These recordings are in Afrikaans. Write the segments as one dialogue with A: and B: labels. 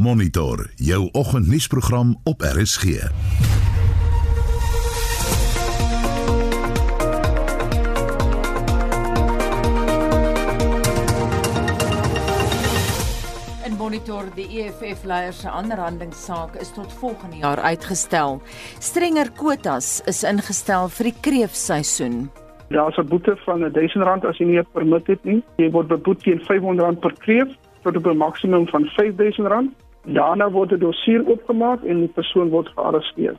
A: Monitor jou oggendnuusprogram op RSG.
B: In Monitor die EFF leier se aanhandingssaak is tot volgende jaar uitgestel. Strenger kwotas is ingestel vir die kreefseisoen.
C: Daar's 'n boete van R1000 as jy nie 'n permit het nie. Jy word beboet teen R500 per kreef tot op 'n maksimum van R5000. Daarna word 'n dossier oopgemaak en die persoon word gearresteer.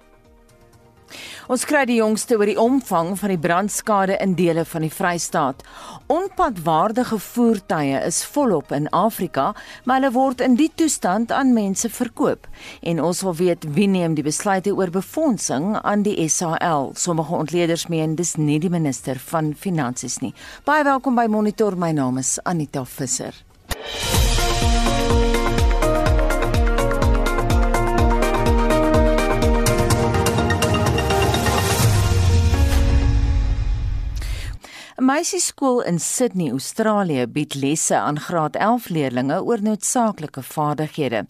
B: Ons kry die jongste oor die omvang van die brandskade in dele van die Vrystaat. Onpadwaardige voertuie is volop in Afrika, maar hulle word in die toestand aan mense verkoop. En ons wil weet wie neem die besluite oor befondsing aan die SAL. Sommige ontleeders meen dis nie die minister van finansies nie. Baie welkom by Monitor. My naam is Anita Visser. Meisieskool in Sydney, Australië bied lesse aan graad 11 leerdlinge oor noodsaaklike vaardighede.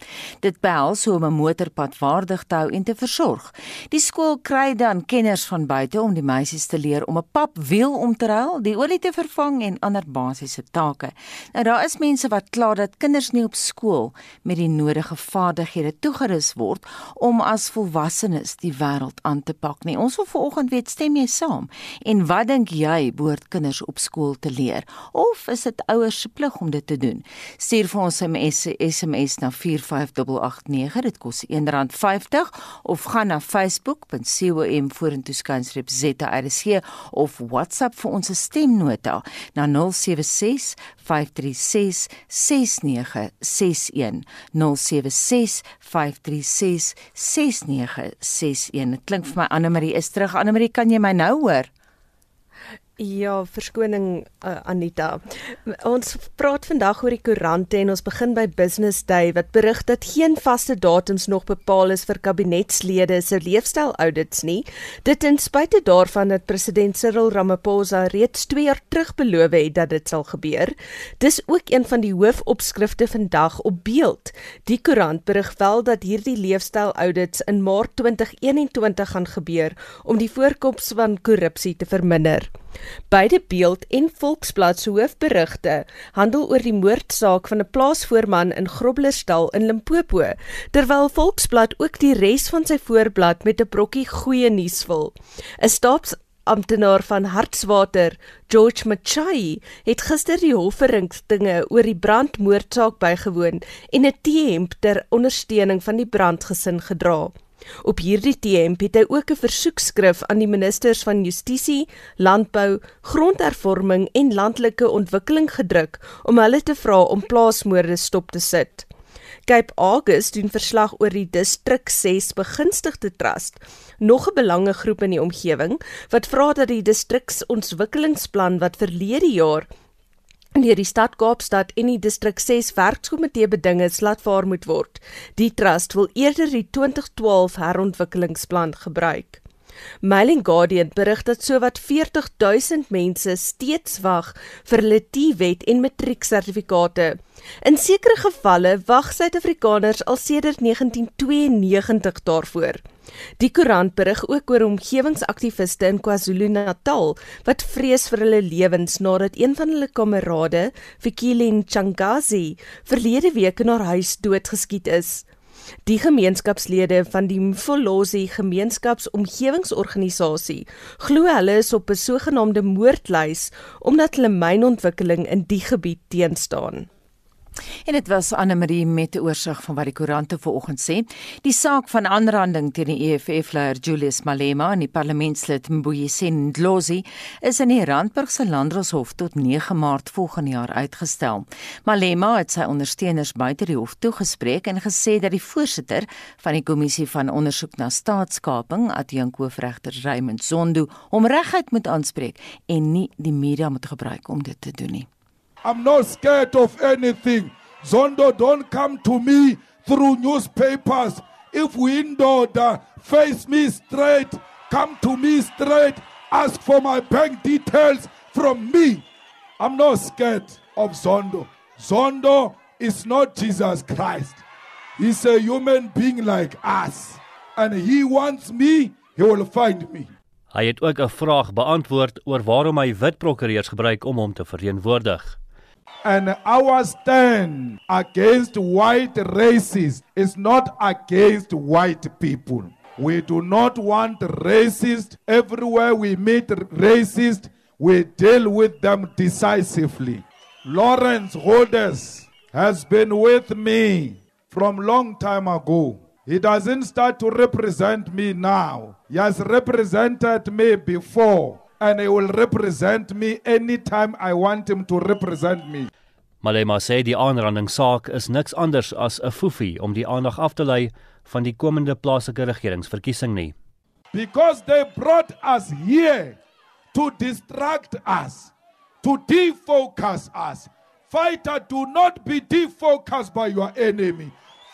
B: Dit behels hoe om 'n motorpad waardig te hou en te versorg. Die skool kry dan kenners van buite om die meisies te leer om 'n papwiel om te ruil, die olie te vervang en ander basiese take. Nou daar is mense wat kla dat kinders nie op skool met die nodige vaardighede toegerus word om as volwassenes die wêreld aan te pak nie. Ons wil vanoggend weet, stem jy saam? En wat dink jy behoort kinders op skool te leer? Of is dit ouers se plig om dit te doen? Stuur vir ons 'n SMS na 45889. Dit kos R1.50 of gaan na facebook.com vorentoe skynstreep ZRC of WhatsApp vir ons stemnota na 076 536 6961 076 536 6961 Dit klink vir my Anne Marie is terug. Anne Marie kan jy my nou hoor
D: Ja, verskoning uh, Anita. Ons praat vandag oor die koerante en ons begin by Business Day wat berig dat geen vaste datums nog bepaal is vir kabinetslede se leefstyl-audits nie. Dit ten spyte daarvan dat president Cyril Ramaphosa reeds 2 jaar terug beloof het dat dit sal gebeur. Dis ook een van die hoofopskrifte vandag op beeld. Die koerant berig wel dat hierdie leefstyl-audits in Maart 2021 gaan gebeur om die voorkoms van korrupsie te verminder. Beide Beeld en Volksblad se hoofberigte handel oor die moordsaak van 'n plaasvoorman in Groblersdal in Limpopo, terwyl Volksblad ook die res van sy voorblad met 'n brokkie goeie nuus vul. 'n Staatsamptenaar van Hartswater, George Machai, het gister die hofverrigtinge oor die brandmoordsaak bygewoon en 'n T-hemp ter ondersteuning van die brandgesin gedra. Op hierdie TM het hy ook 'n versoekskrif aan die ministers van Justisie, Landbou, Grondhervorming en Landelike Ontwikkeling gedruk om hulle te vra om plaasmoorde stop te sit. Cape August doen verslag oor die Distrik 6 begunstigde trust, nog 'n belangegroep in die omgewing wat vra dat die distriksontwikkelingsplan wat verlede jaar deur die stad Kaapstad en die distrik 6 werkskomitee beding is laat vaar moet word. Die trust wil eerder die 2012 herontwikkelingsplan gebruik. Mailing Guardian berig dat sowat 40000 mense steeds wag vir hulle T-wet en matrieksertifikate. In sekere gevalle wag Suid-Afrikaners al sedert 1992 daarvoor. Die koerant berig ook oor omgewingsaktiviste in KwaZulu-Natal wat vrees vir hulle lewens nadat een van hulle kamerade, Fikile Nchangazi, verlede week in haar huis doodgeskiet is. Die gemeenskapslede van die Mfolozi Gemeenskapsomgewingsorganisasie glo hulle is op 'n sogenaamde moordlys omdat hulle mynontwikkeling in die gebied teenstaan.
B: En dit was Anne Marie met 'n oorsig van wat die koerante vanoggend sê. Die saak van aanranding teen die EFF-leier Julius Malema en die parlementslid Mbuyiseni Ndlozi is in die Randburg se Landdroshof tot 9 Maart volgende jaar uitgestel. Malema het sy ondersteuners buite die hof toegespreek en gesê dat die voorsitter van die kommissie van ondersoek na staatskaping, adjunkhoofregter Raymond Zondo, hom reguit moet aanspreek en nie die media moet gebruik om dit te doen nie.
E: I'm not scared of anything. Zondo, don't come to me through newspapers. If we in order, face me straight, come to me straight, ask for my bank details from me. I'm not scared of Zondo. Zondo is not Jesus Christ. He's a human being like us. And he wants me, he will find me.
F: Hy het ook 'n vraag beantwoord oor waarom hy wit prokureurs gebruik om hom te verteenwoordig.
E: And our stand against white racists is not against white people. We do not want racists everywhere we meet racists, we deal with them decisively. Lawrence Holders has been with me from long time ago. He doesn't start to represent me now. He has represented me before and he will represent me anytime I want him to represent me.
F: Malema sê die aanrandingssaak is niks anders as 'n foefie om die aandag af te lei van die komende plaaslike regeringsverkiesing nie.
E: Because they brought us here to distract us, to defocus us. Fighter, do not be defocused by your enemy.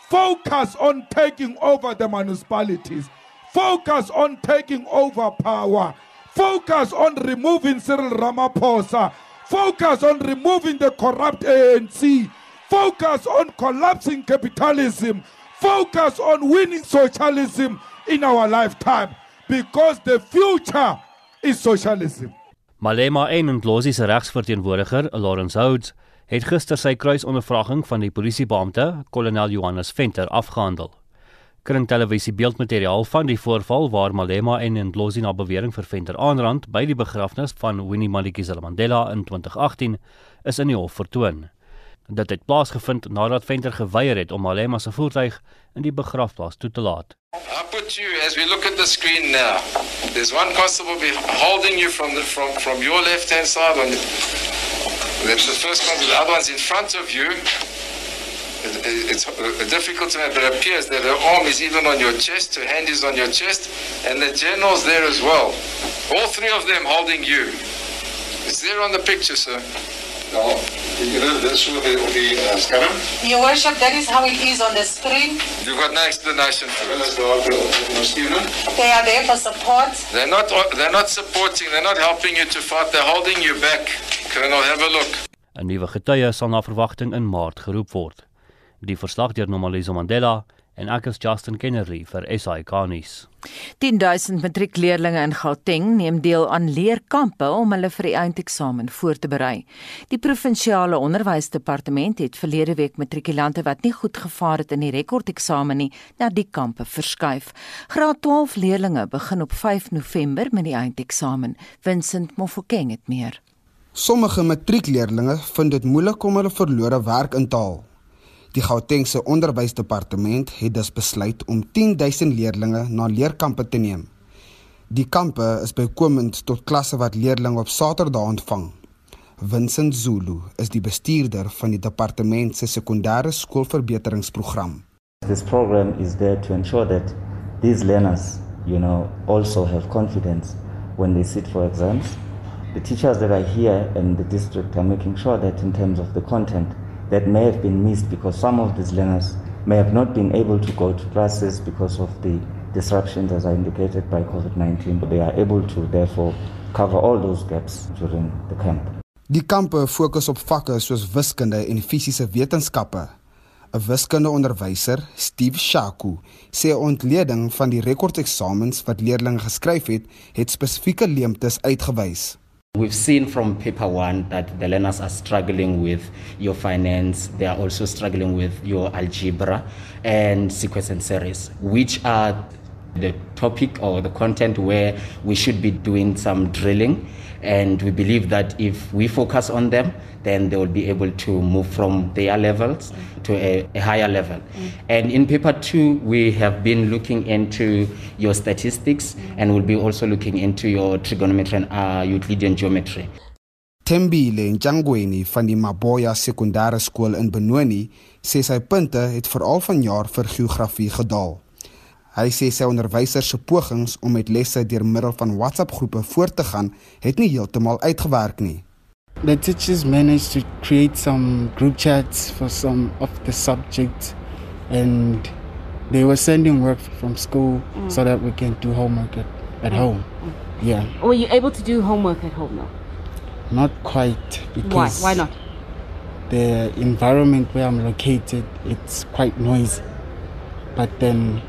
E: Focus on taking over the municipalities. Focus on taking over power. Focus on removing Cyril Ramaphosa. Focus on removing the corrupt ANC. Focus on collapsing capitalism. Focus on winning socialism in our lifetime because the future is socialism.
F: Malema en Ndlozi se regsverteenwoordiger, Lawrence Houds, het gister sy kruisondervraging van die polisiebeampte, kolonel Johannes Venter, afgehandel. Kring televisie beeldmateriaal van die voorval waar Malema en Ndlozi na bewering vir Venter aanrand by die begrafnis van Winnie Madikizela Mandela in 2018 is in die hof vertoon. Dit het plaasgevind nadat Venter geweier het om Malema se voertuig in die begrafplaas toe te laat.
G: I put you as we look at the screen now. There's one constable holding you from the from from your left hand side on That's the first one. The other one's in front of you. It, it's difficult to but it appears that her arm is even on your chest, her hand is on your chest, and the general's there as well. All three of them holding you. It's there on the picture, sir.
H: No, this will be the uh, scanner.
I: Your worship, that is how it is on the screen.
G: You've got no explanation for it.
I: They are there for support.
G: They're not. They're not supporting. They're not helping you to fight. They're holding you back. Colonel, have a look.
F: 'n Nuwe getuie sal na verwagting in Maart geroep word. Die verslag deur Normalizo Mandela en ek is Justin Kennerly vir SAK nuus.
B: 10000 matriekleerdlinge in Gauteng neem deel aan leerkampe om hulle vir die eindeksamen voor te berei. Die provinsiale onderwysdepartement het verlede week matrikulante wat nie goed gevaar het in die rekordeksamen nie, na die kampe verskuif. Graad 12 leerdlinge begin op 5 November met die eindeksamen. Vincent Mofokeng het meer.
J: Sommige matriekleerdlinge vind dit moeilik om hulle verlore werk in te haal. Die Gautengse onderwysdepartement het dus besluit om 10000 leerdlinge na leerkampe te neem. Die kampe is bykomend tot klasse wat leerdlinge op Saterdag ontvang. Vincent Zulu is die bestuurder van die departement se sekondêre skoolverbeteringsprogram.
K: This program is there to ensure that these learners, you know, also have confidence when they sit for exams the teachers that are here in the district are making sure that in terms of the content that may have been missed because some of these learners may have not been able to go to classes because of the disruptions as I indicated by COVID-19. They are able to therefore cover all those gaps during the camp.
J: Die kampe fokus op vakke soos wiskunde en fisiese wetenskappe. 'n Wiskundeonderwyser, Steve Shaku, sê ontleding van die rekordeksamens wat leerders geskryf het, het spesifieke leemtes uitgewys.
L: We've seen from paper one that the learners are struggling with your finance. They are also struggling with your algebra and sequence and series, which are the topic or the content where we should be doing some drilling. And we believe that if we focus on them, then they will be able to move from their levels to a, a higher level. Mm. And in paper two, we have been looking into your statistics mm. and we'll be also looking into your trigonometry and uh, Euclidean geometry.
J: Tembile Njangweni van die Maboya Sekondêre Skool in Benoni sê sy punte het veral vanjaar vir geografie gedaal. Hy sê sy onderwysers se pogings om met lesse deur middel van WhatsApp-groepe voort te gaan, het nie heeltemal uitgewerk nie.
M: The teachers managed to create some group chats for some of the subjects and they were sending work from school mm. so that we can do homework at, at mm. home. Mm. Yeah.
N: Were you able to do homework at home now?
M: Not quite because
N: Why? Why not?
M: The environment where I'm located, it's quite noisy. but then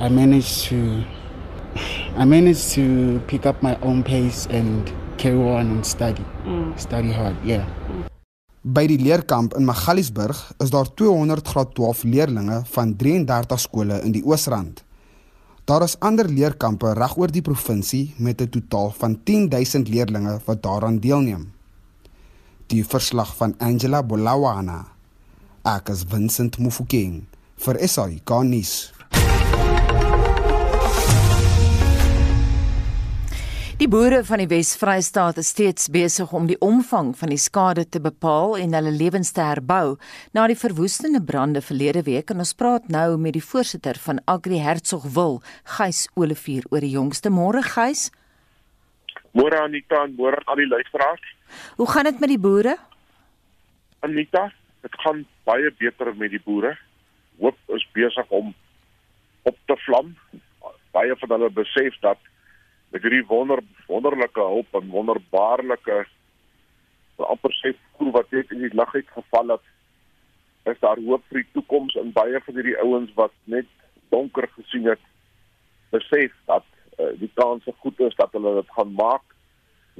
M: I managed to I managed to pick up my own pace and carry on and study. Mm. Study hard, yeah.
J: By die leerkamp in Magaliesburg is daar 200 graad 12 leerders van 33 skole in die Oosrand. Daar is ander leerkampe regoor die provinsie met 'n totaal van 10000 leerders wat daaraan deelneem. Die verslag van Angela Bolawana. Ek is Vincent Mufokeng vir SAI Garnis.
B: Die boere van die Wes-Vrystaat is steeds besig om die omvang van die skade te bepaal en hulle lewens te herbou na die verwoestende brande verlede week en ons praat nou met die voorsitter van Agri Hertsgwil, Gys Olivier oor die jongste môre Gys.
O: Môre Anita en môre aan die luisteraars.
B: Hoe gaan dit met die boere?
O: Anita, dit gaan baie beter met die boere. Hoop is besig om op te vlam. Baie van hulle besef dat met hierdie wonder wonderlike hulp en wonderbaarlike amper sê voel wat net in die lig het geval het is daar hoop vir die toekoms in baie van hierdie ouens wat net donker gesien het besef dat uh, die kanse goed is dat hulle dit gaan maak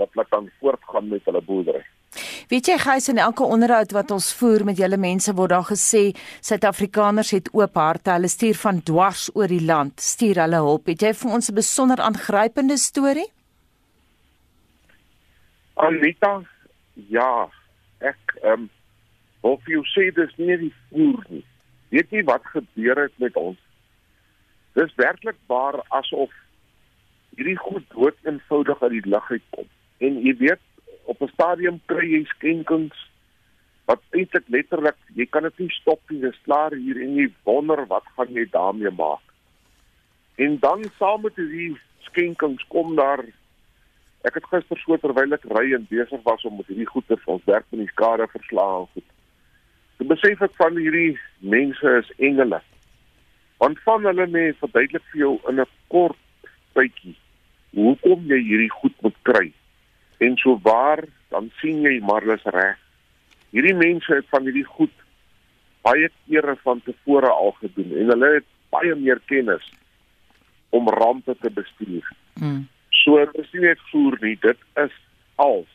O: dat hulle kan voortgaan met hulle boerdery
B: Weet jy gous in elke onderhoud wat ons voer met julle mense word daar gesê Suid-Afrikaners het oop harte. Hulle stuur van dwars oor die land, stuur hulle hulp. Het jy vir ons 'n besonder aangrypende storie?
O: Anita, ja, ek ehm um, wil vir jou sê dis nie die voer nie. Weet jy wat gebeur het met ons? Dis werklik waar asof hierdie goed dood eenvoudig uit die lug uitkom. En jy weet op 'n stadium kry jy skenkings wat eintlik letterlik jy kan dit nie stop nie dis klaar hier en jy wonder wat gaan jy daarmee maak. En dan saam met die skenkings kom daar ek het gister so terwyl ek ry en besig was om met hierdie goeder ons werk met die skade verslae goed te besef ek van hierdie mense is engele. Want van hulle net verduidelik vir jou in 'n kort tydjie hoekom jy hierdie goed moet kry En so waar dan sien jy maar dis reg. Hierdie mense het van hierdie goed baie kere van tevore al gedoen en hulle het baie meer kennis om rampe te bestuur. Mm. So dit is nie net voer nie, dit is als.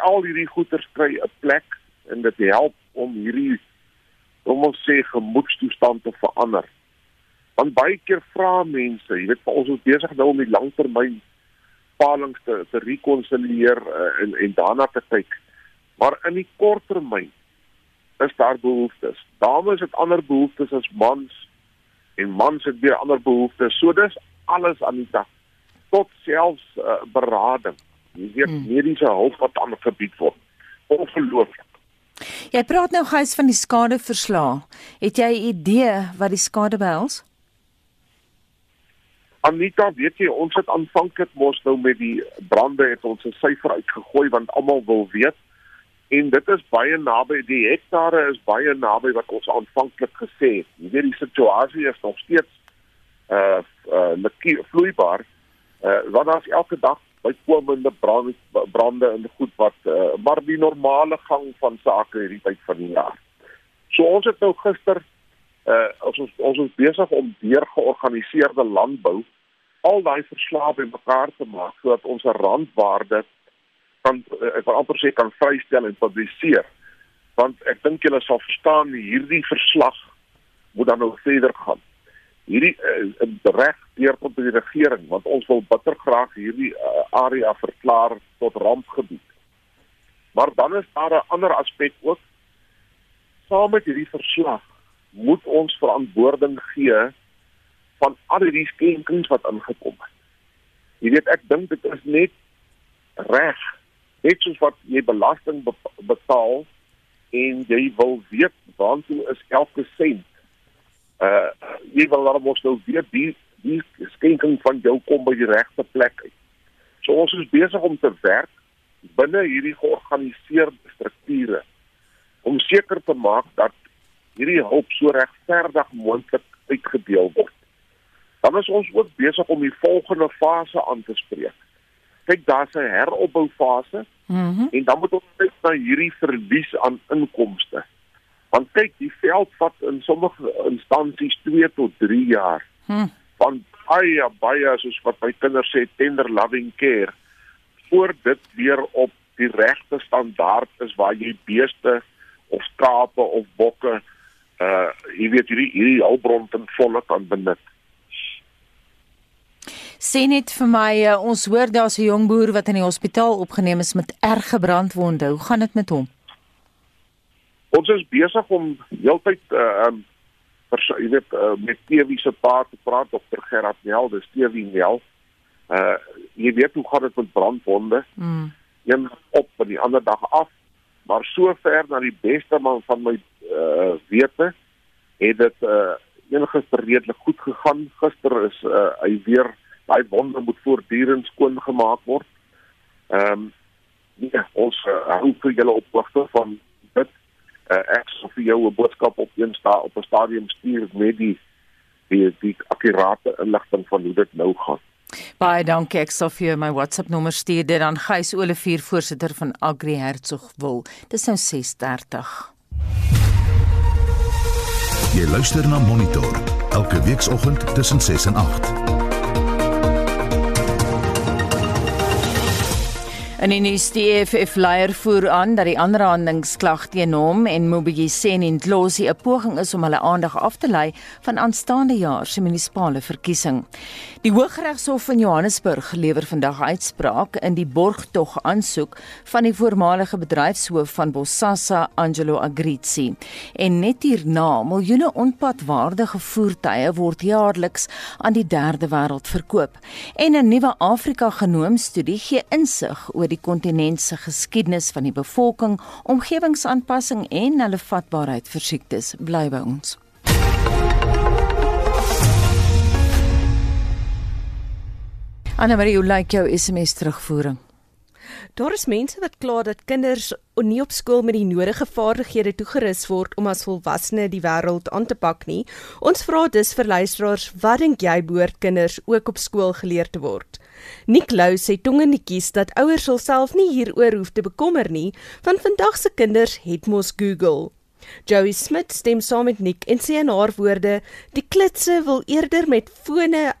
O: Al hierdie goeder kry 'n plek en dit help om hierdie om ons sê gemoedstoestand te verander. Want baie keer vra mense, jy weet, ons is besig nou om die langtermyn bepalings te, te rekonsilier uh, en en daarna te kyk. Maar in die kort termyn is daar behoeftes. Dames het ander behoeftes as mans en mans het weer ander behoeftes. So dis alles aan die dag tot selfs uh, berading. Jy weet hmm. mediese hulp wat aan gebied word. Ongelooflik.
B: Jy praat nou gous van die skadeverslae. Het jy 'n idee wat die skade behels?
O: Anita, weet jy, ons het aanvanklik mos nou met die brande het ons 'n syfer uitgegooi want almal wil weet en dit is baie naby die hektare is baie naby wat ons aanvanklik gesê het. Jy weet die situasie is nog steeds uh uh vloeibaar. Uh wat daar's elke dag bykomende brande brande in goed wat uh, maar die normale gang van sake hierdie tyd van die jaar. So ons het nou gister uh ons ons is besig om deur georganiseerde landbou al daai verslae bymekaar te maak sodat ons 'n randwaarde kan uh, ek wil amper sê kan vrystel en publiseer. Want ek dink julle sal verstaan hierdie verslag moet dan nog verder gaan. Hierdie uh, reg deur tot die regering want ons wil bitter graag hierdie uh, area verklaar tot rampgebied. Maar dan is daar 'n ander aspek ook saam met hierdie verslag moet ons verantwoording gee van al die skenkings wat ingekom het. Jy weet ek dink dit is net reg net soos wat jy belasting betaal en jy wil weet waantoe is elke sent. Uh jy wil dan mos nou weet die die skenking van jou kom by die regte plek uit. So ons is besig om te werk binne hierdie georganiseerde strukture om seker te maak dat hierdie hulp so regverdig moontlik uitgedeel word. Dan is ons ook besig om die volgende fase aan te spreek. Kyk, daar's 'n heropbou fase. Mhm. Mm en dan moet ons kyk na hierdie verlies aan inkomste. Want kyk, die veld vat in sommige instansies 2 tot 3 jaar.
B: Hm.
O: Van baie baie soos wat my kinders sê tender loving care voor dit weer op die regte standaard is waar jy beeste of skape of bokke uh jy weet hierdie hierdie hulpbron ten volle kan benut.
B: Sê net vir my, uh, ons hoor daar's 'n jong boer wat in die hospitaal opgeneem is met erge brandwonde. Hoe gaan dit met hom?
O: Ons is besig om heeltyd uh um jy weet uh, met TV se pa te praat Dr. Gerard Nel, dis TV Nel. Uh jy weet hoe gaan dit met brandwonde?
B: Mm.
O: Een op en die ander dag af. Maar sover na die beste man van my uh wete het dit uh enige redelik goed gegaan. Gister is uh hy weer daai wonde moet voortdurend skoon gemaak word. Ehm um, ja, ons uh, hou vir julle op hoogte van dit. Uh, ek sou vir jou 'n boodskap op een sta op 'n stadium stuur met die die die akkurate inligting van hoe dit nou gaan.
B: Baie dankie ek sal vir jou my WhatsApp nommer stuur dit aan Gys Olivier voorsitter van Agri Hertsgwil. Dis nou 6:30.
A: Jy luister na Monitor elke weekoggend tussen 6 en 8.
B: En in die EFF leier voer aan dat die aanrandingsklag teen hom en Mobiyisen en Dlosi 'n poging is om hulle aandag af te lei van aanstaande jaar se munisipale verkiesing. Die Hooggeregshof in Johannesburg lewer vandag uitspraak in die borgtog aansoek van die voormalige bedryfshoof van Bosasa, Angelo Agrizi. En net hierna, miljoene onpadwaardige voertuie word jaarliks aan die derde wêreld verkoop. En 'n nuwe Afrika-genoomstudie gee insig oor die kontinent se geskiedenis van die bevolking, omgewingsaanpassing en hulle vatbaarheid vir siektes. Bly by ons. Anna Marie, hoe lyk jou SMS terugvoering?
D: Daar is mense wat kla dat kinders nie op skool met die nodige vaardighede toegerus word om as volwassenes die wêreld aan te pak nie. Ons vra dus vir luisteraars, wat dink jy behoort kinders ook op skool geleer te word? Nick Lou sê tongenetjies dat ouers self nie hieroor hoef te bekommer nie, want vandag se kinders het mos Google. Joey Smith stem saam met Nick en sê in haar woorde: "Die klitse wil eerder met fone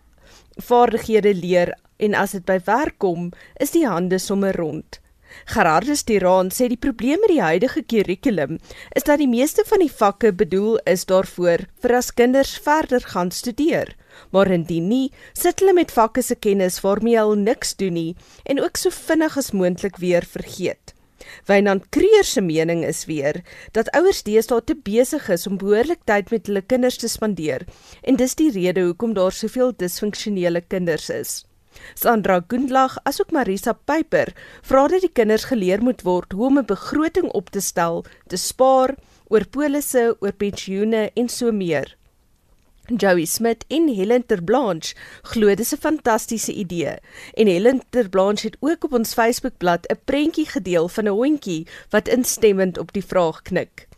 D: vaardighede leer en as dit by werk kom, is die hande sommer rond." Gerardus Tiraan sê die probleem met die huidige kurrikulum is dat die meeste van die vakke bedoel is daarvoor vir as kinders verder gaan studeer maar indien nie, sit hulle met vakke se kennis waarmee hulle niks doen nie en ook so vinnig as moontlik weer vergeet. Wynand Kreer se mening is weer dat ouers deesdae te besig is om behoorlik tyd met hulle kinders te spandeer en dis die rede hoekom daar soveel disfunksionele kinders is. Sandra Gundlach asook Marisa Pyper vra dat die kinders geleer moet word hoe om 'n begroting op te stel, te spaar, oor polisse, oor pensioene en so meer. Joey Smith en Helen Terblanche glo dis 'n fantastiese idee. En Helen Terblanche het ook op ons Facebookblad 'n prentjie gedeel van 'n hondjie wat instemmend op die vraag knik.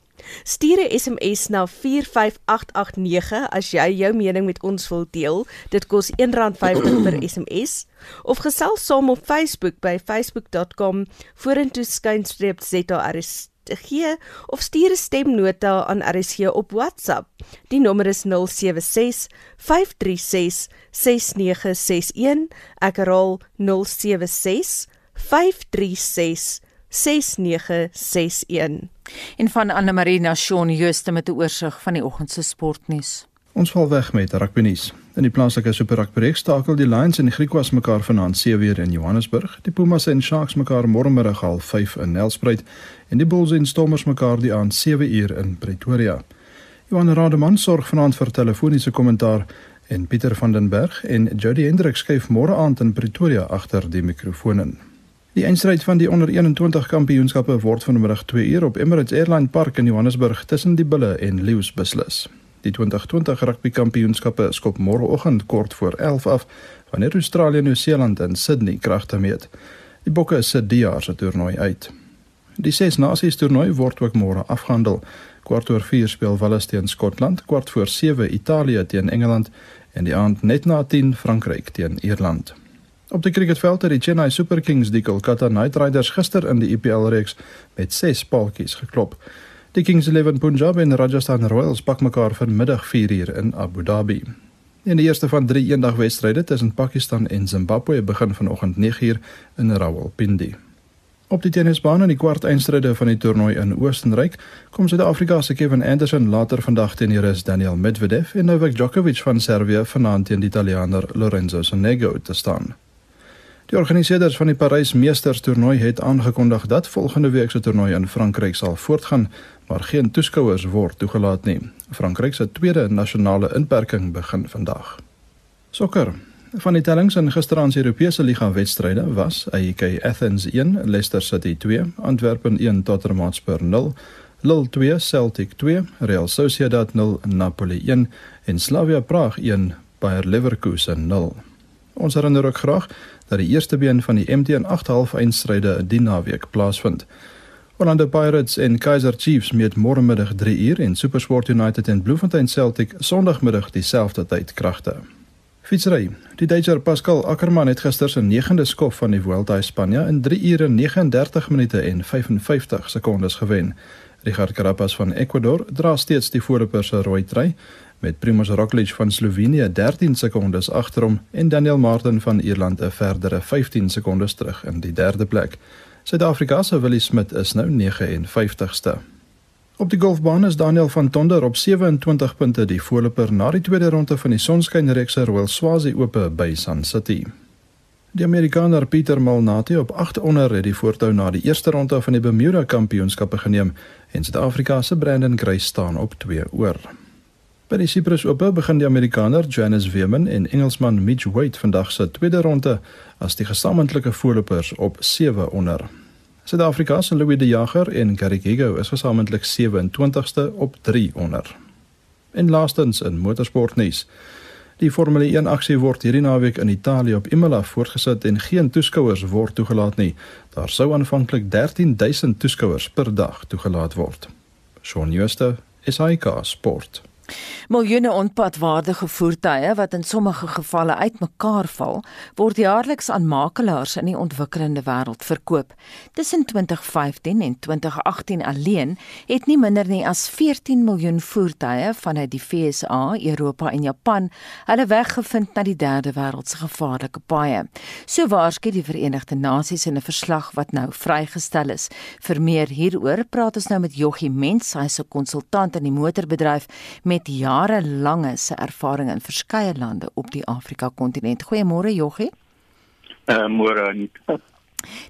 D: Stuur 'n SMS na 45889 as jy jou mening met ons wil deel. Dit kos R1.50 per SMS of gesels saam op Facebook by facebook.com vorentoe skynstreep ZARST te gee of stuur 'n stemnota aan RSG op WhatsApp. Die nommer is 076 536 6961. Ek herhaal 076 536 6961.
B: En van Anne Marie Nation Jooste met 'n oorsig van die oggend se sportnuus.
P: Ons val weg met rugby nuus. In die plaaslike Super Rugby reeks stakel die Lions en die Griquas mekaar vanaand 7 uur in Johannesburg. Die Pumas en Sharks mekaar môremiddag half 5 in Nelspruit en die Bulls en Stormers mekaar die aand 7 uur in Pretoria. Johan Rademan sorg vanaand vir telefoniese kommentaar en Pieter van den Berg en Jody Hendrik skuif môre aand in Pretoria agter die mikrofoon in. Die eindstryd van die onder 21 kampioenskappe word vanmiddag 2 uur op Emirates Airline Park in Johannesburg tussen die Bulle en Lions beslis. Die 2020 rugby kampioenskappe skop môreoggend kort voor 11 af wanneer Australië en Nieu-Seeland in Sydney kragte meet. Die Bokke se jaar se toernooi uit. Die Ses Nasies toernooi word ook môre afgehandel. Kwart oor 4 speel Wales teen Skotland, kwart voor 7 Italië teen Engeland en die aand net na 10 Frankryk teen Ierland. Op die cricketveld het die Chennai Super Kings die Kolkata Knight Riders gister in die IPL reeks met 6 paaltjies geklop. Die Kings 11 Punjab en Rajasthan Royals pak mekaar vanmiddag 4uur in Abu Dhabi. In die eerste van 3 eendagwedstryde tussen Pakistan en Zimbabwe begin vanoggend 9uur in Rawalpindi. Op die tennisbaan in die kwart eindstryde van die toernooi in Oostenryk kom Suid-Afrika se Kevin Anderson later vandag teen die Rus Daniel Medvedev en Novak Djokovic van Servië vanaand teen die Italiaaner Lorenzo Sonego te staan. Die organiseerders van die Parys Meesters toernooi het aangekondig dat volgende week se toernooi in Frankryk sal voortgaan, maar geen toeskouers word toegelaat nie. Frankryk se tweede nasionale inperking begin vandag. Sokker. Van die tellings in gisteraand se Europese liga wedstryde was AEK Athens 1, Leicester City 2, Antwerpen 1, Tottenham Hotspur 0, Lille 2, Celtic 2, Real Sociedad 0, Napoli 1 en Slavia Praag 1, Bayer Leverkusen 0. Ons herinner ook graag dat die eerste been van die MTN 8.5 eindstryde die naweek plaasvind. Orlando Pirates en Kaizer Chiefs meet môre middag 3 uur en SuperSport United en Bloemfontein Celtic Sondagmiddag dieselfde tyd kragte. Fietsry. Die Duitser Pascal Ackermann het gister se 9de skof van die Vuelta a España in 3 ure 39 minute en 55 sekondes gewen. Richard Carapaz van Ecuador dra steeds die voorloper se rooi trui met Primož Roglič van Slovenië 13 sekondes agter hom en Daniel Martin van Ierland 'n verdere 15 sekondes terug in die derde plek. Suid-Afrika se Willie Smit is nou 59ste. Op die golfbaan is Daniel van Tonder op 27 punte die voorloper na die tweede ronde van die Sonskynreeks Royal Swazi Ope by Sun City. Die Amerikaner Pieter Malnati op 8 onder het die voortou na die eerste ronde van die Bermuda Kampioenskappe geneem en Suid-Afrika se Brandon Grace staan op 2 oor. By die Cyprus Ope begin die Amerikaner Johannes Weeman en Engelsman Mitch Wade vandag se tweede ronde as die gesamentlike voorlopers op 7 onder. Suid-Afrika se Louis De Jager en Gary Gego is gesamentlik 27ste op 3 onder. En laastens in motorsportnuus. Die Formule 1 aksie word hierdie naweek in Italië op Imola voortgesit en geen toeskouers word toegelaat nie. Daar sou aanvanklik 13000 toeskouers per dag toegelaat word. Shaun Schuster, SAK Sport.
B: Miljoene onpadwaardige voertuie wat in sommige gevalle uitmekaar val, word jaarliks aan makelaars in die ontwikkelende wêreld verkoop. Tussen 2015 en 2018 alleen het nie minder nie as 14 miljoen voertuie vanuit die VSA, Europa en Japan hulle weg gevind na die derde wêreld se gevaarlike paaie. So waarskei die Verenigde Nasies in 'n verslag wat nou vrygestel is. Vir meer hieroor praat ons nou met Joggie Mens, hy's 'n konsultant in die motorbedryf met jarelange se ervaring in verskeie lande op die Afrika kontinent. Goeiemôre Joggie.
Q: Uh, môre Anita.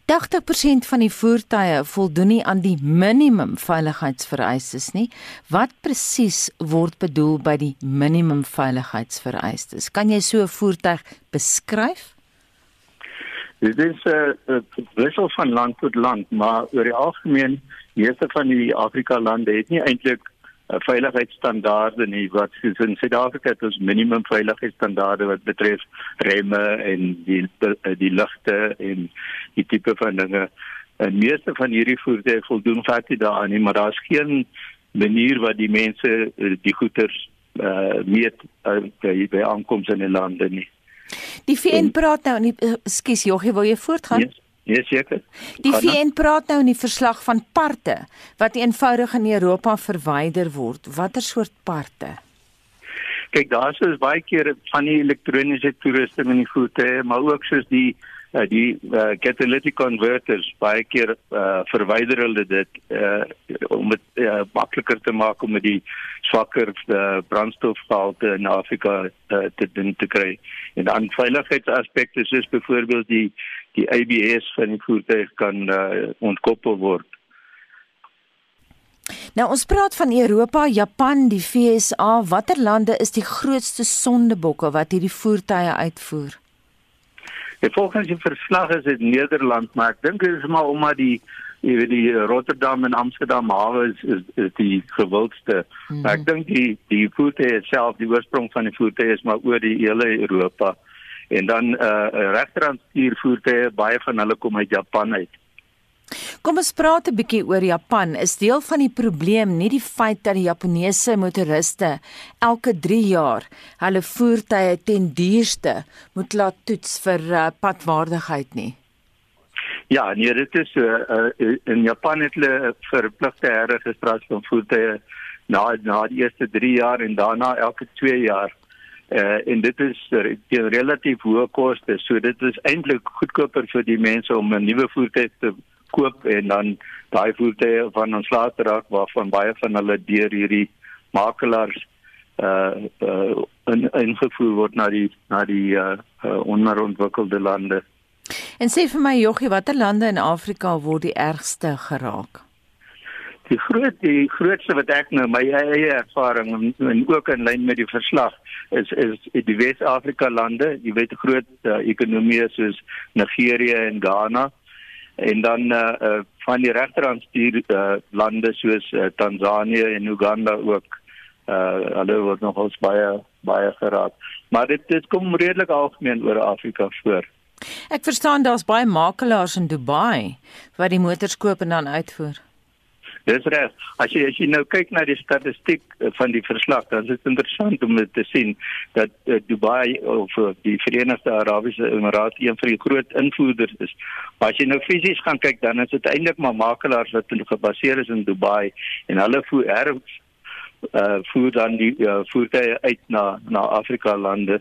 B: 80% van die voertuie voldoen nie aan die minimum veiligheidsvereistes nie. Wat presies word bedoel by die minimum veiligheidsvereistes? Kan jy so 'n voertuig beskryf?
Q: Dit is 'n uh, uh, wissel van land tot land, maar oor die algemeen, meeste van die Afrika lande het nie eintlik veiligheidsstandaarde nie wat soos in Suid-Afrika het ons minimum veiligheidsstandaarde wat betref remme en die die ligte en die tipe van dinge. En meeste van hierdie voertuie voldoen glad nie daaraan nie, maar daar's geen manier wat die mense uh, die goederes uh, meet uh, by aankoms in die lande nie.
B: Die VN praat nou in ekskuus Joggie, wil jy voortgaan?
Q: Yes. Ja, seker.
B: Die VN praat nou in die verslag van parte wat eenvoudig in Europa verwyder word. Watter soort parte?
Q: Kyk, daar is baie keer van die elektroniese toerusting in die voete, maar ook soos die uh, die uh, catalytic converters baie keer uh, verwyder hulle dit uh, om dit uh, makliker te maak om met die swakker uh, brandstofgehalte in Afrika uh, te doen te kry. En dan veiligheidsaspekte soos byvoorbeeld die die ABS van die voertuig kan uh, ontkoppel word.
B: Nou ons praat van Europa, Japan, die FSA, watter lande is die grootste sondebokke wat hierdie voertuie uitvoer?
Q: Ja, volgens die verslag is dit Nederland, maar ek dink dit is maar omdat die jy weet die Rotterdam en Amsterdam hawe is, is, is die gewildste. Mm -hmm. Ek dink die die voertuie self, die oorsprong van die voertuie is maar oor die hele Europa en dan uh regterhand stuurvoertuie baie van hulle kom uit Japan uit.
B: Kom ons praat 'n bietjie oor Japan. Is deel van die probleem nie die feit dat die Japaneese motoriste elke 3 jaar hulle voertuie ten duurste moet laat toets vir uh, padwaardigheid nie?
Q: Ja, nee, dit is so uh, in Japan het hulle verpligte herregistrasie van voertuie na na die eerste 3 jaar en daarna elke 2 jaar. Uh, en dit is teen relatief hoë koste. So dit is eintlik goedkoper vir die mense om 'n nuwe voertuig te koop en dan daai voertuie van ons later raak waarvan baie van hulle deur hierdie makelaars uh, uh ingevoer word na die na die uh, uh onderontwikkelde lande.
B: En sê vir my Joggie, watter lande in Afrika word die ergste geraak?
Q: Die groot die grootste wat ek nou my eie ervaring en, en ook in lyn met die verslag is is die Wes-Afrika lande, jy weet groot uh, ekonomieë soos Nigerië en Ghana en dan uh, uh van die regterhandstuur uh, lande soos uh, Tansanië en Uganda ook uh hulle word nogals baie baie geraak. Maar dit dit kom redelik algemeen oor Afrika voor.
B: Ek verstaan daar's baie makelaars in Dubai wat die motors koop en dan uitvoer.
Q: Dis reg. As jy as jy nou kyk na die statistiek uh, van die verslag, dan is dit interessant om te sien dat uh, Dubai of uh, die Verenigde Arabiese Emirate een van die groot invoerders is. Maar as jy nou fisies gaan kyk, dan is dit eintlik maar makelaars wat gebaseer is in Dubai en hulle voer her uh voer dan die uh, voertuie uit na na Afrika lande.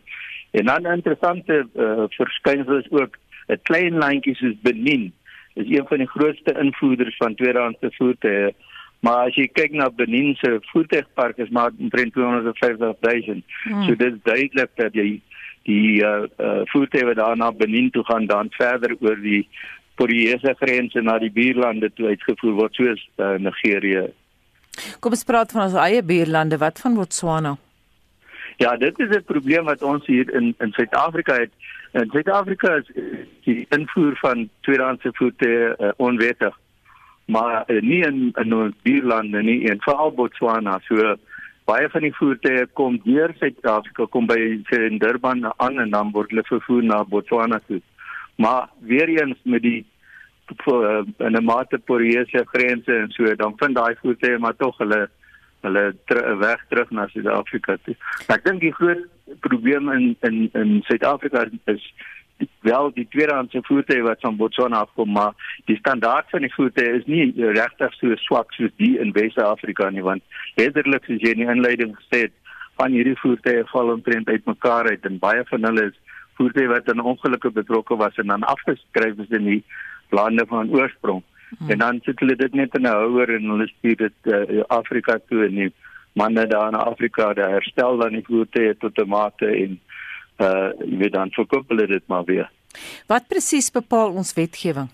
Q: En dan 'n interessante uh, verskynsel is ook 'n klein landjie soos Benin is een van die grootste invoerders van tweedehandse voertuie. Maar as jy kyk na Benin se voertuigpark is maar omtrent 250 000. Hmm. So dit is duidelik dat jy die uh, uh voertuie wat daar na Benin toe gaan dan verder oor die Portugese grense na die buurlande toe uitgevoer word soos uh, Nigerië
B: Kom ons praat van ons eie buurlande, wat van Botswana?
Q: Ja, dit is 'n probleem wat ons hier in in Suid-Afrika het. In Suid-Afrika is die invoer van tweedehandse voertuie uh, onwettig. Maar uh, nie in in ons buurlande nie, in veral Botswana, so baie van die voertuie kom deur Suid-Afrika kom by in Durban aan en dan word hulle vervoer na Botswana toe. Maar weer eens met die in 'n mate poreuse grense en so dan vind daai voertuie maar tog hulle hulle ter, weg terug na Suid-Afrika toe. Ek dink die groot probleem in in in Suid-Afrika is wel die tweedehandse voertuie wat van Botswana afkom maar die standaard van die voertuie is nie regtig so swak soos die in Wes-Afrika nie want letterlik soos jy in die inleiding gesê het van hierdie voertuie val omtrent uitmekaar uit en baie van hulle is voertuie wat in ongelukke betrokke was en dan afgeskryf is in die lande van oorsprong. Hmm. En dan sit hulle dit net in 'n houer en hulle stuur dit uh, Afrika toe en die manne daar in Afrika daar herstel dan die voertuie tot 'n mate en uh jy weet dan verkoop hulle dit maar weer.
B: Wat presies bepaal ons wetgewing?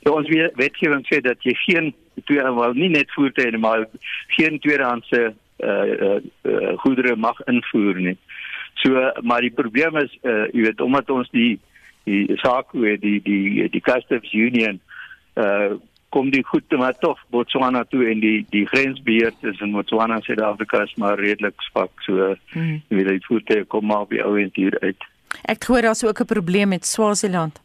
Q: Ja, ons wetgewing sê dat jy geen twee wel nie net voertuie maar geen tweedehandse uh, uh, uh goedere mag invoer nie. So maar die probleem is uh jy weet omdat ons die die saak hoe die die die customs union uh kom die goed maar tog Botswana toe en die die grensbeheer tussen Botswana en Suid-Afrika is maar redelik swak so hmm. wie dit voete kom maar by ou en hier uit.
B: Ek hoor daar's ook 'n probleem met Swaziland.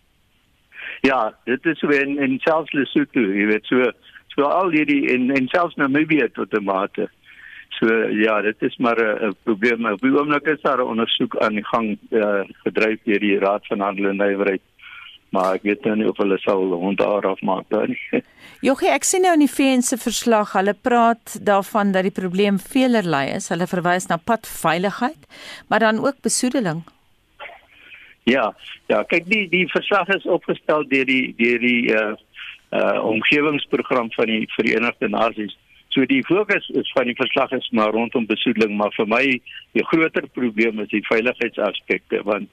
Q: Ja, dit is so in in selfs Lesotho, jy weet so so al hierdie in in selfs Namibië tot 'n mate. So ja, dit is maar 'n probleem. Op die oomblik is daar 'n ondersoek aan die gang uh, gedryf deur die Raad van Handel en Nywerheid. Maar ek weet nou nie of hulle sal hond daar afmaak daar nie.
B: Jogie, ek sien nou in die VN se verslag, hulle praat daarvan dat die probleem veelerlei is. Hulle verwys na padveiligheid, maar dan ook besoedeling.
Q: Ja, ja, kyk die die verslag is opgestel deur die deur die uh uh omgewingsprogram van die Verenigde Nasies. So die fokus is van die verslag is maar rondom besoedeling, maar vir my die groter probleem is die veiligheidsaspekte want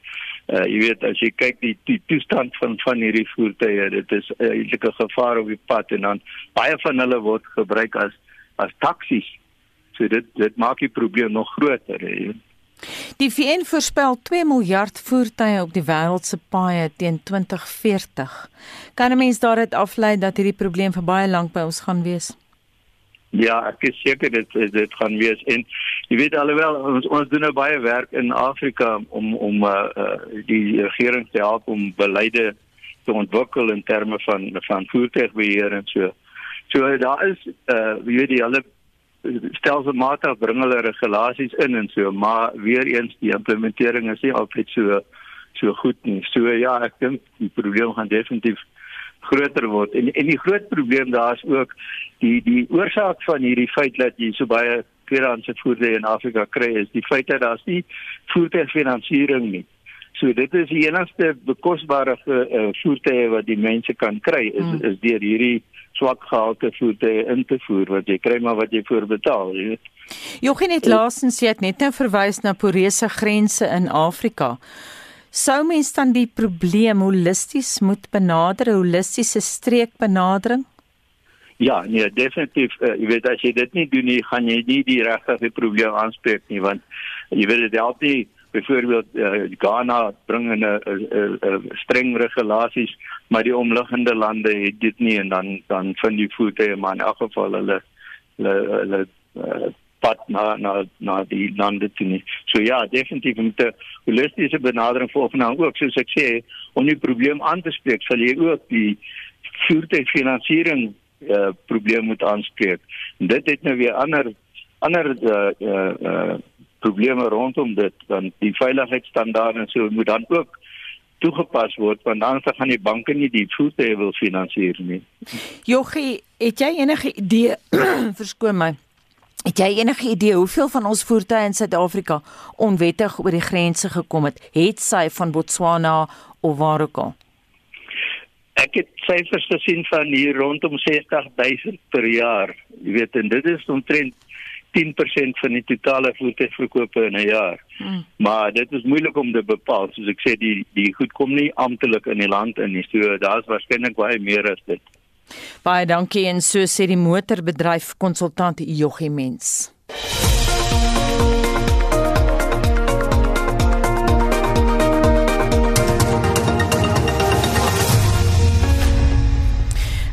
Q: uh, jy weet as jy kyk die die toestand van van hierdie voertuie, dit is uh, eintlik 'n gevaar op die pad en dan baie van hulle word gebruik as as taksies. So dit dit maak die probleem nog groter. He.
B: Die VN voorspel 2 miljard voertuie op die wêreld se paaie teen 2040. Kan 'n mens daaruit aflei dat hierdie probleem vir baie lank by ons gaan wees?
Q: Ja, ek is seker dit dit gaan wees en jy weet alhoewel ons ons doen nou baie werk in Afrika om om uh, uh die regering te help om beleide te ontwikkel in terme van van voertuigbeheer en so. So daar is uh jy weet die hulle stelselmatig bring hulle regulasies in en so, maar weer eens die implementering is nie altyd so so goed nie. So ja, ek dink die probleem gaan definitief groter word. En en die groot probleem daar is ook die die oorsaak van hierdie feit dat jy so baie tweedehandse voertuie in Afrika kry is die feit dat daar's nie voertuigfinansiering nie. So dit is die enigste bekosbare uh, voertuie wat die mense kan kry is mm. is deur hierdie swak gehalte voertuie in te voer wat jy kry maar wat jy voor betaal, jy weet.
B: Jochie net laasens jy het net nou verwys na porese grense in Afrika. Sou mens dan die probleem holisties moet benader, holistiese streekbenadering?
Q: Ja, nee, definitief. Uh, jy weet as jy dit nie doen nie, gaan jy nie die regte probleem aanspreek nie want jy weet dit help nie byvoorbeeld uh, Ghana bring 'n 'n streng regulasies, maar die omliggende lande het dit nie en dan dan vind die voete maar in elk geval hulle hulle hulle uh, pad na na na die lande toe nie. So ja, definitief met 'n holistiese benadering volgens nou ook soos ek sê, om die probleem aan te spreek, sal jy ook die voertuigfinansiering uh, probleem moet aanspreek. En dit het nou weer ander ander uh, uh, uh, probleme rondom dit dan die veiligheidsstandaarde en so moet dan ook toegepas word want anders gaan die banke nie die voertuie wil finansier nie.
B: Jogie, het jy enige idee verskoon my? Het jy enige idee hoeveel van ons voertuie in Suid-Afrika onwettig oor die grense gekom het? Het sy van Botswana of waar ook al?
Q: Ek het syfers gesien van hier rondom 60000 per jaar. Jy weet en dit is omtrent 10% van die totale voertuigverkope in 'n jaar. Hmm. Maar dit is moeilik om te bepaal. Soos ek sê die die goed kom nie amptelik in die land in nie. So daar's waarskynlik baie meer as dit.
B: Baie dankie en so sê die motorbedryf konsultant Joggie Mens.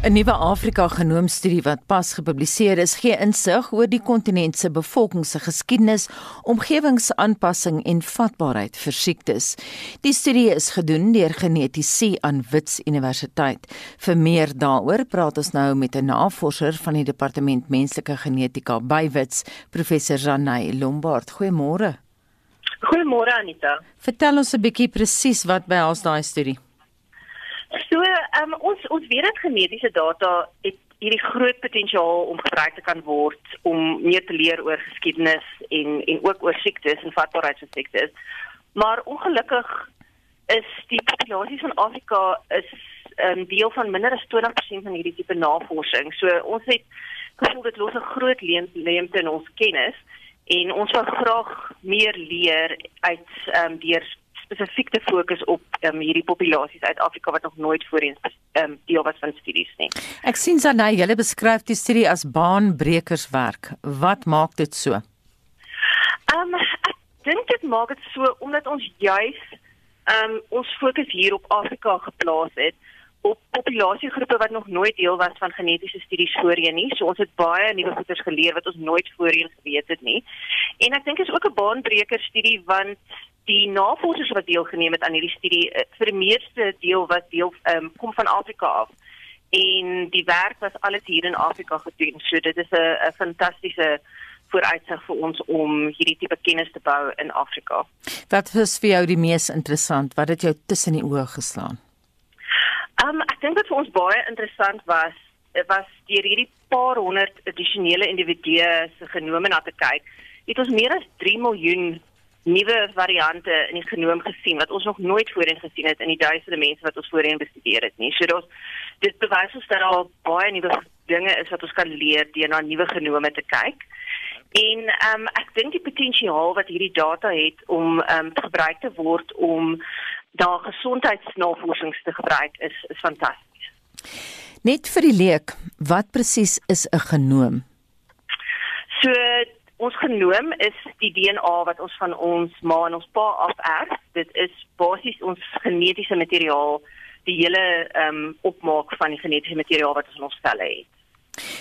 B: 'n Nuwe Afrika-genoomstudie wat pas gepubliseer is, gee insig oor die kontinent se bevolking se geskiedenis, omgewingsaanpassing en vatbaarheid vir siektes. Die studie is gedoen deur genetiese aan Wits Universiteit. Vir meer daaroor praat ons nou met 'n navorser van die Departement Menslike Genetika by Wits, professor Janay Lombard. Goeiemôre.
R: Goeiemôre Anita.
B: Vertel ons 'n bietjie presies wat behels daai studie.
R: So, um, ons ons weet dat genetiese data het hierdie groot potensiaal om gebruik te kan word om meer te leer oor geskiedenis en en ook oor siektes en vatbaarheid van siektes. Maar ongelukkig is die populasie van Afrika is 'n um, deel van minder as 20% van hierdie tipe navorsing. So ons het gevoel dit los 'n groot leemte in ons kennis en ons wil graag meer leer uit ehm um, deur spesifiek te fokus op um, hierdie populasies uit Afrika wat nog nooit voorheen um, deel was van studies nie.
B: Ek sien Zanay, jy beskryf die studie as baanbrekerswerk. Wat maak dit so?
R: Ehm um, ek dink dit maak dit so omdat ons juis ehm um, ons fokus hier op Afrika geplaas het op populasiegroepe wat nog nooit deel was van genetiese studies voorheen nie. So ons het baie nuwe goeters geleer wat ons nooit voorheen geweet het nie. En ek dink is ook 'n baanbreker studie want die navorsers wat deelgeneem het aan hierdie studie eh, vir die meeste deel was deel um, kom van Afrika af en die werk was alles hier in Afrika gedoen. So dit is 'n fantastiese vooruitsig vir ons om hierdie tipe kennis te bou in Afrika.
B: Wat was vir jou die mees interessant? Wat het jou tussen die oë geslaan?
R: Um ek dink wat vir ons baie interessant was, was deur hierdie paar honderd addisionele individue se genome na te kyk, het ons meer as 3 miljoen nuwe variante in die genoom gesien wat ons nog nooit voorheen gesien het in die duisende mense wat ons voorheen bestudeer het nie. So daar's dit bewys ons dat daar baie nuwe dinge is wat ons kan leer deur na nuwe genome te kyk. En ehm um, ek dink die potensiaal wat hierdie data het om ehm um, gebruik te word om daar gesondheidsnavorsings te gebruik is is fantasties.
B: Net vir die leek, wat presies is 'n genoom?
R: So ons genoom is die DNA wat ons van ons ma en ons pa af erf. Dit is basies ons genetiese materiaal, die hele ehm um, opmaak van die genetiese materiaal wat ons in ons selle het.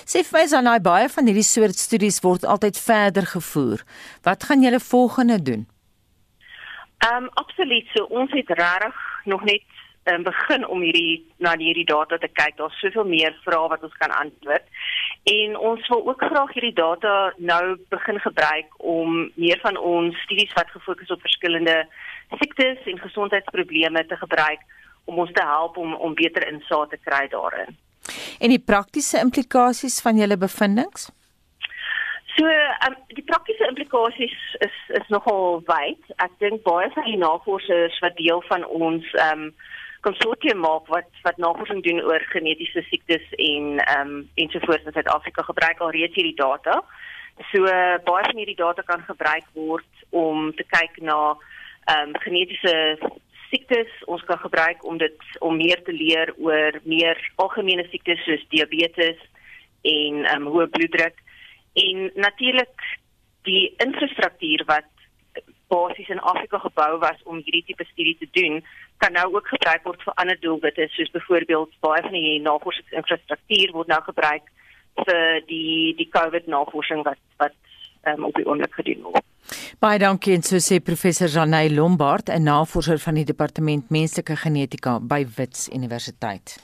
B: Sê vir my dan nou baie van hierdie soort studies word altyd verder gevoer. Wat gaan julle volgende doen?
R: Ehm um, absoluut. So ons het regtig nog net um, begin om hierdie na hierdie data te kyk. Daar's soveel meer vrae wat ons kan antwoord. En ons wil ook graag hierdie data nou begin gebruik om meer van ons studies wat gefokus op verskillende siektes en gesondheidsprobleme te gebruik om ons te help om om beter insaag te kry daarin.
B: En die praktiese implikasies van julle bevindinge?
R: Um, die praktiese implikasies is is nogal wyd. Ek dink baie van die navorsers wat deel van ons ehm um, konsortium maak wat wat navorsing doen oor genetiese siektes en ehm um, ensovoorts in Suid-Afrika gebruik al reeds hierdie data. So uh, baie van hierdie data kan gebruik word om te kyk na ehm um, genetiese siektes. Ons kan gebruik om dit om meer te leer oor meer algemene siektes soos diabetes en ehm um, hoë bloeddruk en natuurlik die infrastruktuur wat basies in Afrika gebou was om hierdie tipe studie te doen, kan nou ook gebruik word vir ander doelwitte soos byvoorbeeld baie van die navorsingsinfrastruktuur word nou gebruik vir die die COVID navorsing wat wat um, op die oomblik gedoen word.
B: Baie dankie en so sê professor Janey Lombard, 'n navorser van die departement menslike genetika by Wits Universiteit.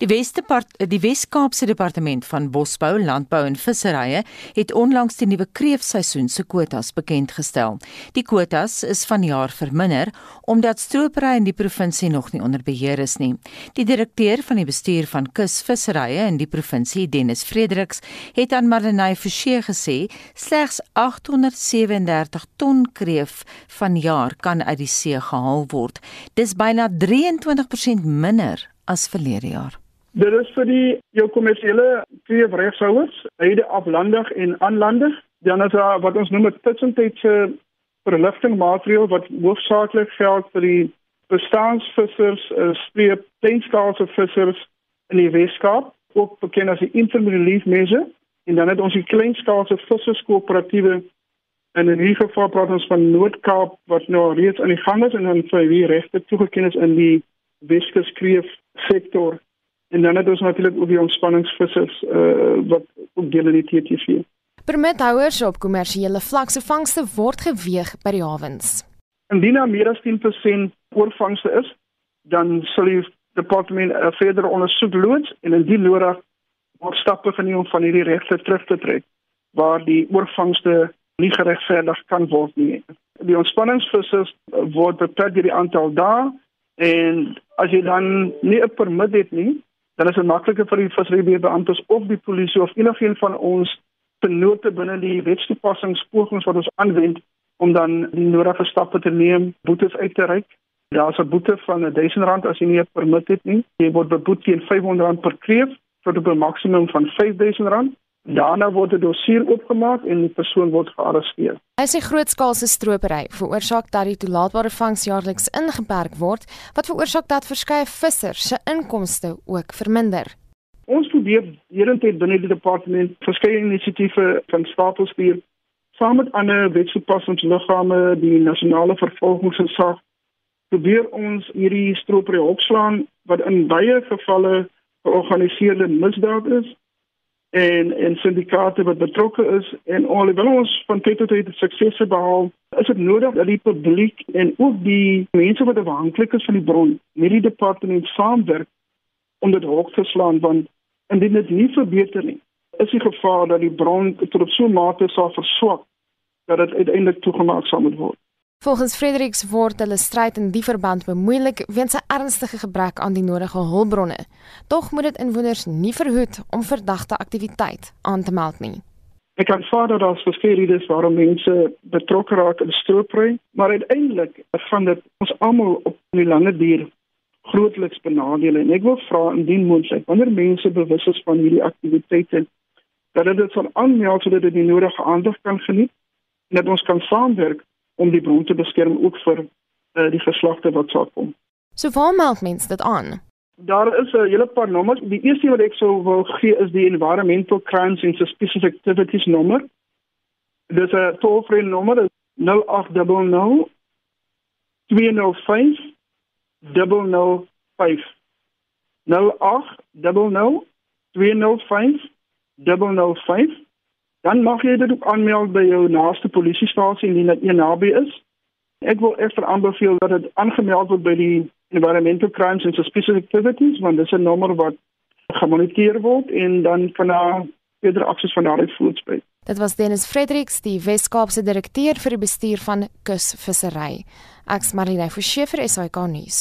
B: Die Westepart die Wes-Kaapse Departement van Bosbou, Landbou en Visserye het onlangs die nuwe kreefseisoen se kwotas bekend gestel. Die kwotas is vanjaar verminder omdat stropery in die provinsie nog nie onder beheer is nie. Die direkteur van die bestuur van kusvisserye in die provinsie, Dennis Fredericks, het aan Marlenae Forsie gesê slegs 837 ton kreef vanjaar kan uit die see gehaal word. Dis byna 23% minder as verlede jaar.
C: Dit is vir die jou kommersiële kreefregshouers, heide aflandig en aanlandig. Dan is daar wat ons noem 'n tussentydse verligtingmaatreël wat hoofsaaklik geld vir die bestaansvissers, streep kleinskaalse vissers in die Weskaap, ook bekend as die interim relief measure. En dan het ons die kleinskaalse visserskoöperatiewe en in hierdie geval praat ons van Noord-Kaap wat nou reeds aan die gang is en dan vir wie regte toegeken is in die Weskus kreef sektor. En dan het ons natuurlik ook die ontspanningsvissers uh wat ook deel in die TTV.
S: Permithouers op kommersiële vlak se vangste word geweeg by die hawens.
C: Indien daar meer as 10% oorvangste is, dan sal die departement uh, verder ondersoek loods en indien nodig word stappe geneem om van hierdie regte terug te trek waar die oorvangste nie geregverdig kan word nie. Die ontspanningsvissers word beperk deur die aantal dae en as jy dan nie 'n permit het nie, dan is dit makliker vir die visserybeamptes of die polisie of enigiemand van ons benote binne die wetstoepassingspogings wat ons aanwend om dan die nodige stappe te neem, boetes uit te reik. Daar's 'n boete van R1000 as jy nie 'n permit het nie. Jy word beboet teen R500 per kreef tot op 'n maksimum van R5000. Daarna word 'n dossier oopgemaak en die persoon word gearresteer.
S: Hy sê grootskaalse stropery veroorsaak dat die toelaatbare vangs jaarliks ingeperk word, wat veroorsaak dat verskeie vissers se inkomste ook verminder.
C: Ons probeer hierentoe binne die departement verskeie inisiatiewe van stapel stuur saam met ander wetstoepassingsliggame, die nasionale vervolgingsgesag probeer ons hierdie stropery opslaan wat in baie gevalle georganiseerde misdaad is en en syndikaate wat betrokke is en alhoewel ons van tyd tot tyd suksese behaal, is dit nodig dat die publiek en ook die mense wat afhanklik is van die bron met die departement saamwerk om dit hoog te slaan want indien dit nie verbeter nie, is die gevaar dat die bron tot op so 'n mate sal verswak dat dit uiteindelik toegemaak sal moet word.
S: Volgens Fredericks word hulle stryd in die verband bemoeilik weens 'n ernstige gebrek aan die nodige hulpbronne. Tog moet dit inwoners nie verhoed om verdagte aktiwiteit aan te meld nie.
C: Ek kan sê dat daar verskeie redes waarom mense betrokke raak in stroopry, maar uiteindelik gaan dit ons almal op die lange duur grootliks benadeel en ek wil vra indien moontlik wanneer mense bewus is van hierdie aktiwiteite dat dit sal aanmeld sodat dit die nodige aandag kan geniet en dat ons kan saamwerk om die bron te beskerm ook vir uh, die geslagte wat sal kom.
S: So waar meld mense dit aan?
C: Daar is 'n hele paar nommers. Die eerste wat ek sou wil gee is die Environmental Crimes and Suspicious Activities nommer. Dit is 'n toll-free nommer, 0800 205 005 0800 205 005 dan mag jy dit ook aanmeld by jou naaste polisiestasie indien dit een naby is. Ek wil egter aanbeveel dat dit aangemeld word by die Environmental Crimes and Suspicious Activities want dit is 'n nommer wat gemoniteer word en dan kan daar eerder akses van daardie voortspreek.
S: Dit was Dennis Fredericks, die Wes-Kaapse direkteur vir die bestuur van kusvissery. Ek's Marlene Forsie vir SAK nuus.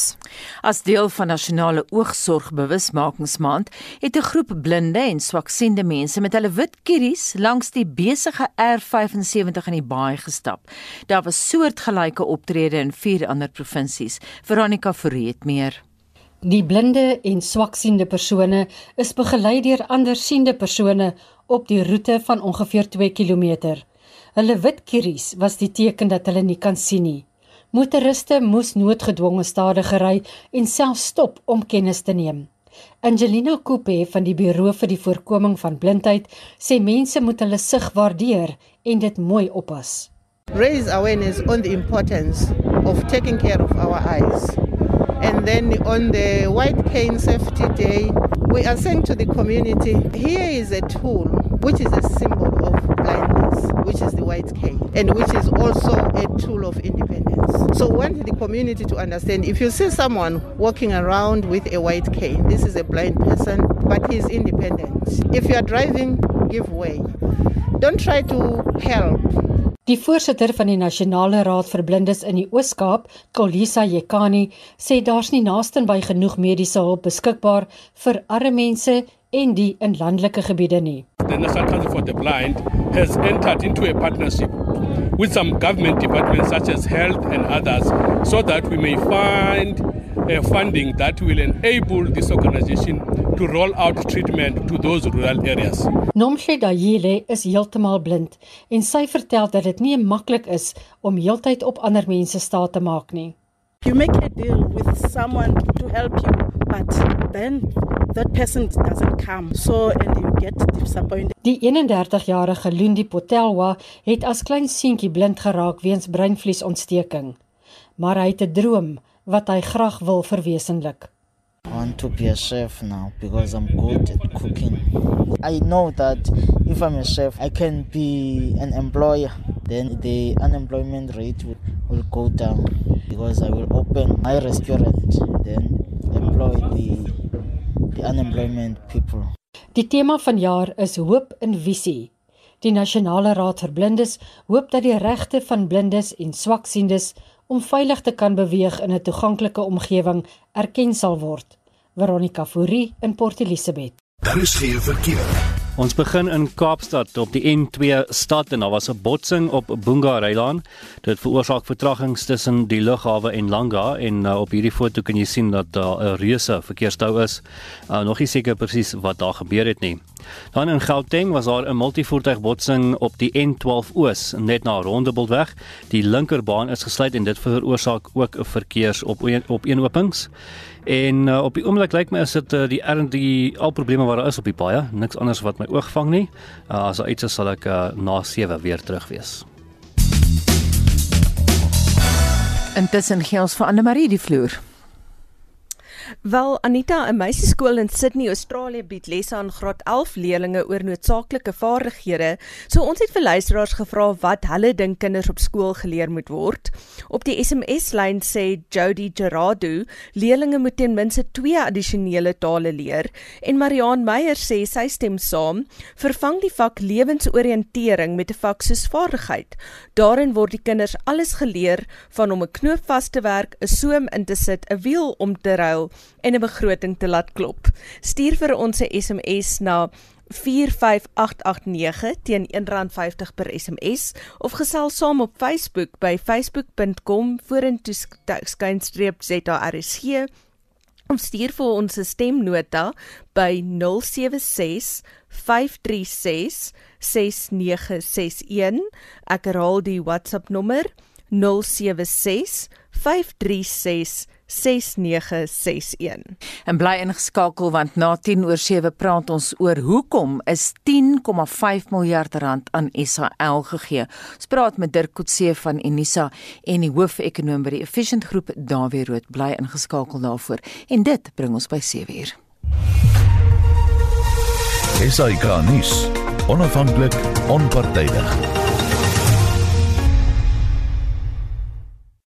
B: As deel van nasionale oogsorgbewusmakingsmaand het 'n groep blinde en swaksiende mense met hulle wit kieries langs die besige R75 in die baai gestap. Daar was soortgelyke optredes in vier ander provinsies. Veronica Forrie het meer.
T: Die blinde en swaksiende persone is begelei deur andersiende persone op die roete van ongeveer 2 km. Hulle wit kieries was die teken dat hulle nie kan sien nie. Motoriste moes noodgedwonge stadiger ry en self stop om kennis te neem. Angelina Coupe van die Buro vir die Voorkoming van Blindheid sê mense moet hulle sig waardeer en dit mooi oppas.
U: Raise awareness on the importance of taking care of our eyes. And then on the White Cane Safety Day, we are saying to the community, here is a tool which is a symbol of blindness, which is the white cane, and which is also a tool of independence. So we want the community to understand if you see someone walking around with a white cane, this is a blind person, but he is independent. If you are driving, give way. Don't try to help.
T: Die voorsitter van die Nasionale Raad vir Blindes in die Oos-Kaap, Kolisa Jekani, sê daar's nie naaste by genoeg mediese hulp beskikbaar vir arme mense en die in landelike gebiede nie.
V: The National Council for the Blind has entered into a partnership with some government departments such as health and others so that we may find uh, funding that will enable this organization to roll out treatment to those rural areas.
T: Nomhle Dayile is heeltemal blind en sy vertel dat dit nie maklik is om heeltyd op ander mense staat te maak nie.
W: You make a deal with someone to help you, but then that person doesn't come. So and you get disappointed.
T: Die 31-jarige Lundi Potelwa het as klein seentjie blind geraak weens breinvliesontsteking. Maar hy het 'n droom wat hy graag wil verwesenlik.
X: I want to be a chef now because I'm good at cooking. I know that if I'm a chef, I can be an employer. Then the unemployment rate will, will go down because I will open my restaurant then employ the the unemployment people.
T: Die tema vanjaar is hoop en visie. Die Nasionale Raad vir Blindes hoop dat die regte van blindes en swaksiendes om veilig te kan beweeg in 'n toeganklike omgewing erken sal word. Veronica Fourie in Port Elizabeth.
A: Daar is geen verkeer.
F: Ons begin in Kaapstad op die N2 stad en daar was 'n botsing op Boonga Rylaan. Dit veroorsaak vertragings tussen die lughawe en Langa en uh, op hierdie foto kan jy sien dat daar 'n reuse verkeerstou is. Uh, nog nie seker presies wat daar gebeur het nie. Dan in Gauteng was daar 'n multivoertuigbotsing op die N12 Oos net na Rondebultweg. Die linkerbaan is gesluit en dit veroorsaak ook 'n verkeers op op eenopings. En uh, op die oomblik lyk my is dit uh, die RD al probleme wat daar is op die paaie, niks anders wat my oog vang nie. Uh, as daar iets is sal ek uh, na 7 weer terug wees.
B: Intussen gee ons vir Anne Marie die vloer.
D: Wel Anita, 'n meisieskool in Sydney, Australië bied lesse aan graad 11 leerders oor noodsaaklike vaardighede. So ons het vir luisteraars gevra wat hulle dink kinders op skool geleer moet word. Op die SMS-lyn sê Jody Gerardo, leerders moet ten minste 2 addisionele tale leer en Mariaan Meyer sê sy stem saam, vervang die vak lewensoriëntering met 'n vak soos vaardigheid. Daarin word die kinders alles geleer van om 'n knoop vas te werk, 'n soem in te sit, 'n wiel om te ruil en 'n begroting te laat klop. Stuur vir ons 'n SMS na 45889 teen R1.50 per SMS of gesels saam op Facebook by facebook.com vorentoe skynstreep ZARSG of stuur vir ons 'n stemnota by 076 536 6961 ek herhaal die WhatsApp nommer 076 536 6961.
B: En bly ingeskakel want na 10 oor 7 praat ons oor hoekom is 10,5 miljard rand aan SAL gegee. Ons praat met Dirk Coetzee van Unisa en die hoofekonoom by die Efficient Groep Dawie Rood bly ingeskakel daarvoor. En dit bring ons by 7 uur.
A: SAK nuus. Onafhanklik, onpartydig.